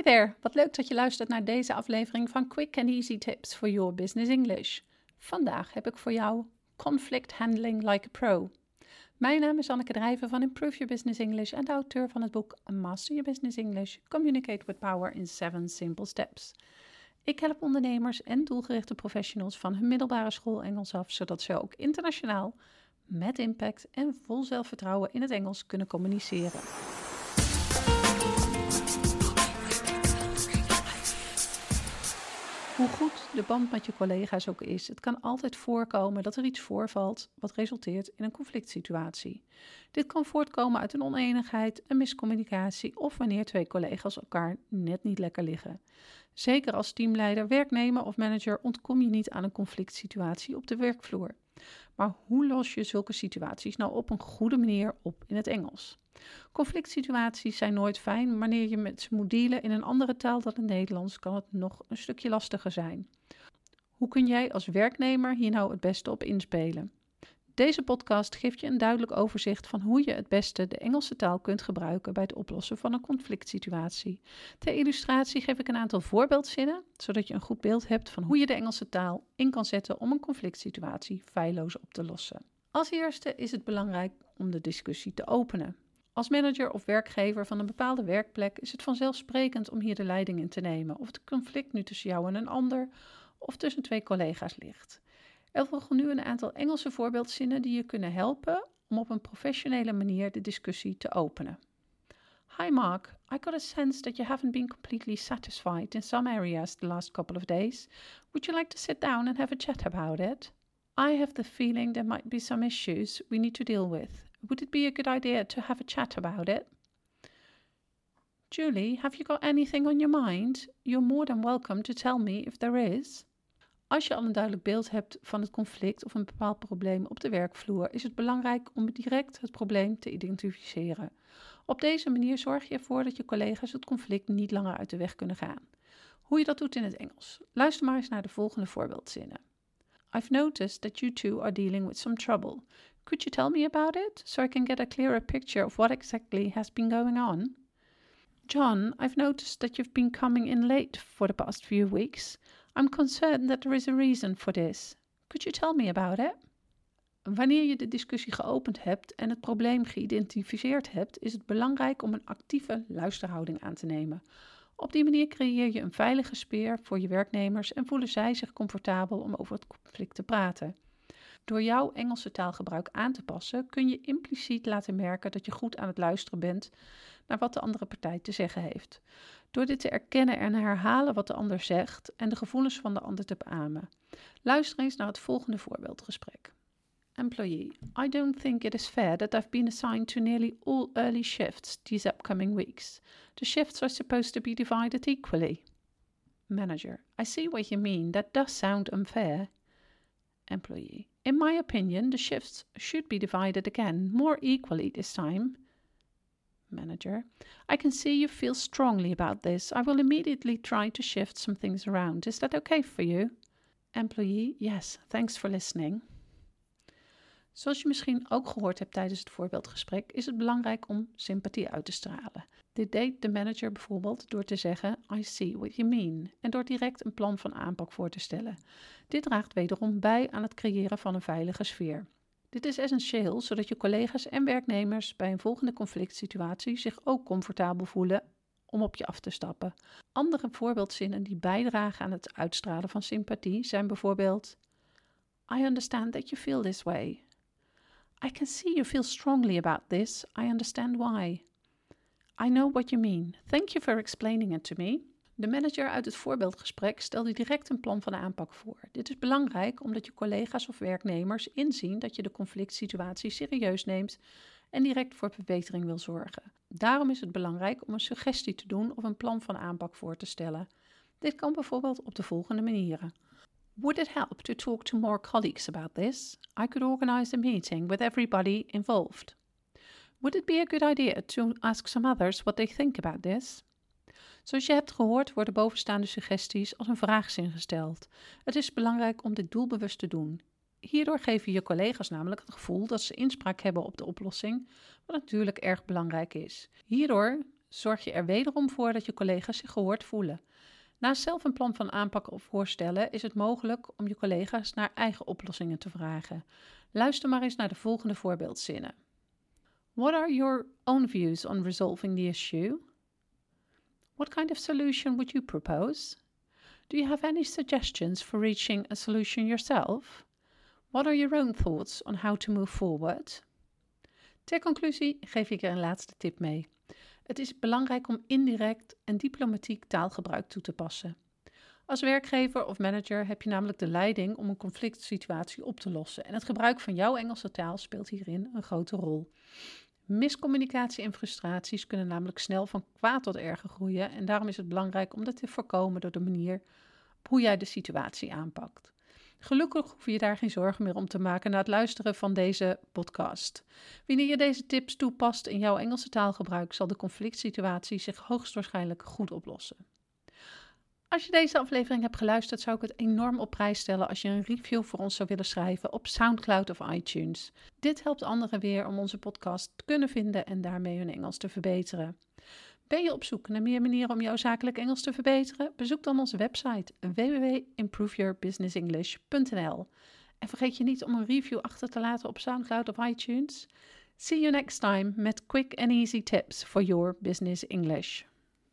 Hi there, wat leuk dat je luistert naar deze aflevering van Quick and Easy Tips for Your Business English. Vandaag heb ik voor jou Conflict Handling Like a Pro. Mijn naam is Anneke Drijven van Improve Your Business English en de auteur van het boek Master Your Business English: Communicate with Power in 7 Simple Steps. Ik help ondernemers en doelgerichte professionals van hun middelbare school Engels af, zodat ze ook internationaal met impact en vol zelfvertrouwen in het Engels kunnen communiceren. Hoe goed de band met je collega's ook is, het kan altijd voorkomen dat er iets voorvalt wat resulteert in een conflict situatie. Dit kan voortkomen uit een oneenigheid, een miscommunicatie of wanneer twee collega's elkaar net niet lekker liggen. Zeker als teamleider, werknemer of manager ontkom je niet aan een conflict situatie op de werkvloer. Maar hoe los je zulke situaties nou op een goede manier op in het Engels? Conflict situaties zijn nooit fijn. Wanneer je met ze moet dealen in een andere taal dan het Nederlands, kan het nog een stukje lastiger zijn. Hoe kun jij als werknemer hier nou het beste op inspelen? Deze podcast geeft je een duidelijk overzicht van hoe je het beste de Engelse taal kunt gebruiken bij het oplossen van een conflict situatie. Ter illustratie geef ik een aantal voorbeeldzinnen, zodat je een goed beeld hebt van hoe je de Engelse taal in kan zetten om een conflict situatie feilloos op te lossen. Als eerste is het belangrijk om de discussie te openen. Als manager of werkgever van een bepaalde werkplek is het vanzelfsprekend om hier de leiding in te nemen, of het conflict nu tussen jou en een ander of tussen twee collega's ligt. Er volgen nu een aantal Engelse voorbeeldzinnen die je kunnen helpen om op een professionele manier de discussie te openen. Hi Mark, I got a sense that you haven't been completely satisfied in some areas the last couple of days. Would you like to sit down and have a chat about it? I have the feeling there might be some issues we need to deal with. Would it be a good idea to have a chat about it? Julie, have you got anything on your mind? You're more than welcome to tell me if there is. Als je al een duidelijk beeld hebt van het conflict of een bepaald probleem op de werkvloer, is het belangrijk om direct het probleem te identificeren. Op deze manier zorg je ervoor dat je collega's het conflict niet langer uit de weg kunnen gaan. Hoe je dat doet in het Engels. Luister maar eens naar de volgende voorbeeldzinnen. I've noticed that you two are dealing with some trouble. Could you tell me about it so I can get a clearer picture of what exactly has been going on? John, I've noticed that you've been coming in late for the past few weeks. I'm concerned that there is a reason for this. Could you tell me about it? Wanneer je de discussie geopend hebt en het probleem geïdentificeerd hebt, is het belangrijk om een actieve luisterhouding aan te nemen. Op die manier creëer je een veilige sfeer voor je werknemers en voelen zij zich comfortabel om over het conflict te praten. Door jouw Engelse taalgebruik aan te passen, kun je impliciet laten merken dat je goed aan het luisteren bent naar wat de andere partij te zeggen heeft. Door dit te erkennen en herhalen wat de ander zegt en de gevoelens van de ander te beamen. Luister eens naar het volgende voorbeeldgesprek. Employee, I don't think it is fair that I've been assigned to nearly all early shifts these upcoming weeks. The shifts are supposed to be divided equally. Manager, I see what you mean. That does sound unfair. Employee, in my opinion, the shifts should be divided again, more equally this time. Manager, I can see you feel strongly about this. I will immediately try to shift some things around. Is that okay for you? Employee, yes, thanks for listening. Zoals je misschien ook gehoord hebt tijdens het voorbeeldgesprek, is het belangrijk om sympathie uit te stralen. Dit deed de manager bijvoorbeeld door te zeggen: I see what you mean, en door direct een plan van aanpak voor te stellen. Dit draagt wederom bij aan het creëren van een veilige sfeer. Dit is essentieel zodat je collega's en werknemers bij een volgende conflict situatie zich ook comfortabel voelen om op je af te stappen. Andere voorbeeldzinnen die bijdragen aan het uitstralen van sympathie zijn bijvoorbeeld: I understand that you feel this way. I can see you feel strongly about this. I understand why. I know what you mean. Thank you for explaining it to me. De manager uit het voorbeeldgesprek stelde direct een plan van aanpak voor. Dit is belangrijk omdat je collega's of werknemers inzien dat je de conflict situatie serieus neemt en direct voor verbetering wil zorgen. Daarom is het belangrijk om een suggestie te doen of een plan van aanpak voor te stellen. Dit kan bijvoorbeeld op de volgende manieren. Would it help to talk to more colleagues about this? I could organize a meeting with everybody involved. Would it be a good idea to ask some others what they think about this? Zoals je hebt gehoord worden bovenstaande suggesties als een vraagzin gesteld. Het is belangrijk om dit doelbewust te doen. Hierdoor geven je collega's namelijk het gevoel dat ze inspraak hebben op de oplossing, wat natuurlijk erg belangrijk is. Hierdoor zorg je er wederom voor dat je collega's zich gehoord voelen. Naast zelf een plan van aanpak of voorstellen is het mogelijk om je collega's naar eigen oplossingen te vragen. Luister maar eens naar de volgende voorbeeldzinnen. What are your own views on resolving the issue? What kind of solution would you propose? Do you have any suggestions for reaching a solution yourself? What are your own thoughts on how to move forward? Ter conclusie geef ik er een laatste tip mee. Het is belangrijk om indirect en diplomatiek taalgebruik toe te passen. Als werkgever of manager heb je namelijk de leiding om een conflict situatie op te lossen en het gebruik van jouw Engelse taal speelt hierin een grote rol. Miscommunicatie en frustraties kunnen namelijk snel van kwaad tot erger groeien en daarom is het belangrijk om dat te voorkomen door de manier hoe jij de situatie aanpakt. Gelukkig hoef je daar geen zorgen meer om te maken na het luisteren van deze podcast. Wanneer je deze tips toepast in jouw Engelse taalgebruik, zal de conflict situatie zich hoogstwaarschijnlijk goed oplossen. Als je deze aflevering hebt geluisterd, zou ik het enorm op prijs stellen als je een review voor ons zou willen schrijven op SoundCloud of iTunes. Dit helpt anderen weer om onze podcast te kunnen vinden en daarmee hun Engels te verbeteren. Ben je op zoek naar meer manieren om jouw zakelijk Engels te verbeteren? Bezoek dan onze website www.improveyourbusinessenglish.nl. En vergeet je niet om een review achter te laten op SoundCloud of iTunes. See you next time met quick and easy tips for your business English.